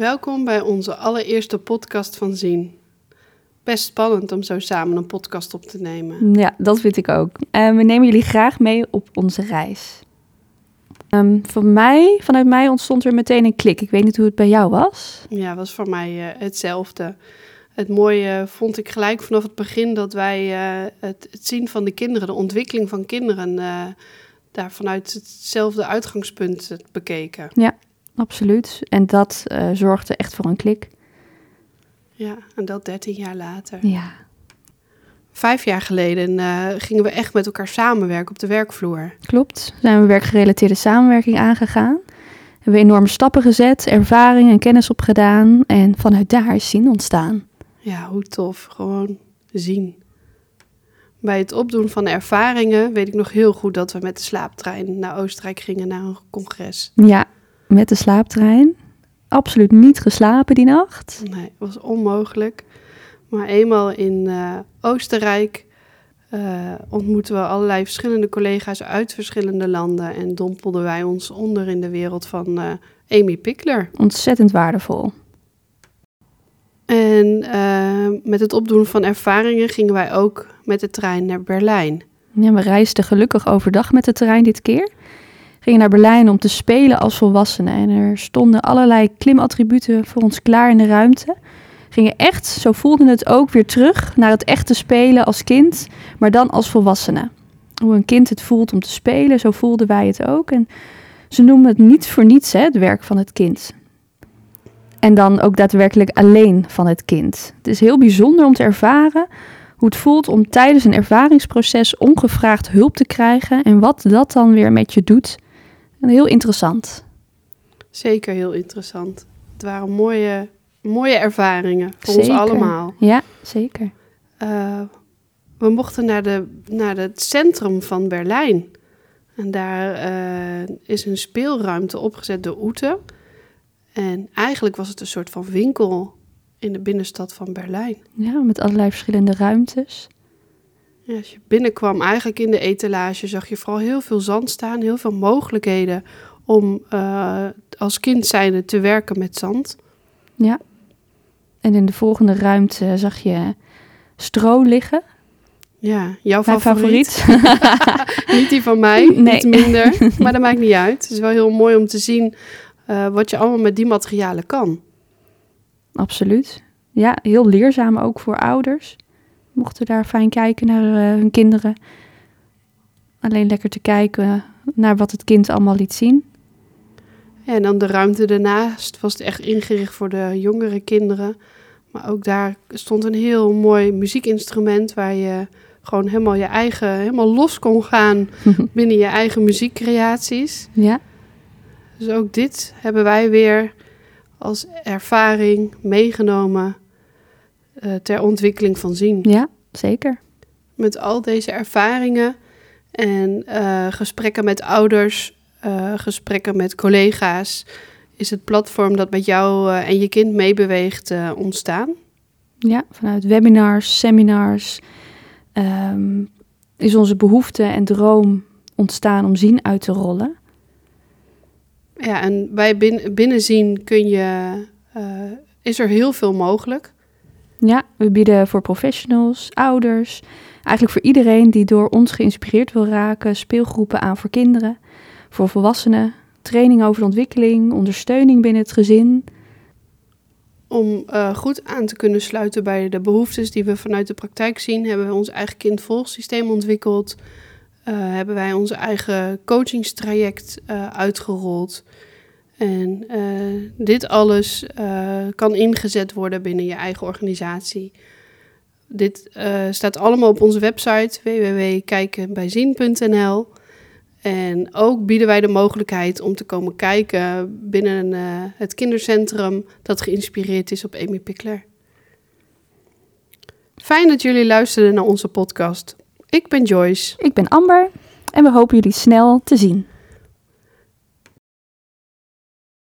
Welkom bij onze allereerste podcast van Zien. Best spannend om zo samen een podcast op te nemen. Ja, dat vind ik ook. En we nemen jullie graag mee op onze reis. Ehm, van mij, vanuit mij ontstond er meteen een klik. Ik weet niet hoe het bij jou was. Ja, was voor mij eh, hetzelfde. Het mooie vond ik gelijk vanaf het begin dat wij eh, het, het zien van de kinderen, de ontwikkeling van kinderen, eh, daar vanuit hetzelfde uitgangspunt bekeken. Ja, absoluut. En dat eh, zorgde echt voor een klik. Ja, en dat dertien jaar later. Ja. Vijf jaar geleden eh, gingen we echt met elkaar samenwerken op de werkvloer. Klopt. Zijn we werkgerelateerde samenwerking aangegaan. Hebben we enorme stappen gezet, ervaring en kennis opgedaan. En vanuit daar is zien ontstaan. Ja, hoe tof. Gewoon zien. Bij het opdoen van ervaringen weet ik nog heel goed dat we met de slaaptrein naar Oostenrijk gingen naar een congres. Ja, met de slaaptrein. Absoluut niet geslapen die nacht. Nee, was onmogelijk. Maar eenmaal in eh, Oostenrijk uh, ontmoetten we allerlei verschillende collega's uit verschillende landen en dompelden wij ons onder in de wereld van uh, Amy Pickler. Ontzettend waardevol. En met het opdoen van ervaringen gingen wij ook met de trein naar Berlijn. Ja, we reisden gelukkig overdag met de trein dit keer. Gingen naar Berlijn om te spelen als volwassenen. En er stonden allerlei klimattributen voor ons klaar in de ruimte. Gingen echt, zo voelden het ook, weer terug naar het echte spelen als kind, maar dan als volwassene. Hoe een kind het voelt om te spelen, zo voelden wij het ook. En ze noemen het niet voor niets, hè, het werk van het kind. En dan ook daadwerkelijk alleen van het kind. Het is heel bijzonder om te ervaren hoe het voelt om tijdens een ervaringsproces ongevraagd hulp te krijgen en wat dat dan weer met je doet. En heel interessant. Zeker heel interessant. Het waren mooie, mooie ervaringen voor zeker. ons allemaal. Ja, zeker. Uh, we mochten naar, de, naar het centrum van Berlijn. En daar uh, is een speelruimte opgezet door Oete. En eigenlijk was het een soort van winkel in de binnenstad van Berlijn. Ja, met allerlei verschillende ruimtes. Ja, als je binnenkwam, eigenlijk in de etalage, zag je vooral heel veel zand staan, heel veel mogelijkheden om uh, als kind zijnde te werken met zand. Ja. En in de volgende ruimte zag je stro liggen. Ja, jouw Mijn favoriet. favoriet. niet die van mij, Nee. iets minder. Maar dat maakt niet uit. Het is wel heel mooi om te zien uh, wat je allemaal met die materialen kan. Absoluut. Ja, heel leerzaam ook voor ouders. Mochten daar fijn kijken naar uh, hun kinderen. Alleen lekker te kijken naar wat het kind allemaal liet zien. Ja, en dan de ruimte daarnaast was echt ingericht voor de jongere kinderen. Maar ook daar stond een heel mooi muziekinstrument waar je gewoon helemaal je eigen, helemaal los kon gaan binnen je eigen muziekcreaties. Ja. Dus ook dit hebben wij weer als ervaring meegenomen uh, ter ontwikkeling van zien. Ja, zeker. Met al deze ervaringen en uh, gesprekken met ouders, uh, gesprekken met collega's, is het platform dat met jou en je kind meebeweegt ontstaan. Ja, vanuit webinars, seminars um, is onze behoefte en droom ontstaan om zien uit te rollen. Ja, en bij bin binnenzien kun je, uh, is er heel veel mogelijk. Ja, we bieden voor professionals, ouders, eigenlijk voor iedereen die door ons geïnspireerd wil raken, speelgroepen aan voor kinderen, voor volwassenen, training over ontwikkeling, ondersteuning binnen het gezin. Om uh, goed aan te kunnen sluiten bij de behoeftes die we vanuit de praktijk zien, hebben we ons eigen kindvolgsysteem ontwikkeld. Uh, hebben wij onze eigen coachingstraject uh, uitgerold. En uh, dit alles kan ingezet worden binnen je eigen organisatie. Dit staat allemaal op onze website www.kijkenbijzien.nl. En ook bieden wij de mogelijkheid om te komen kijken binnen het kindercentrum dat geïnspireerd is op Amy Pickler. Fijn dat jullie luisterden naar onze podcast. Ik ben Joyce. Ik ben Amber en we hopen jullie snel te zien.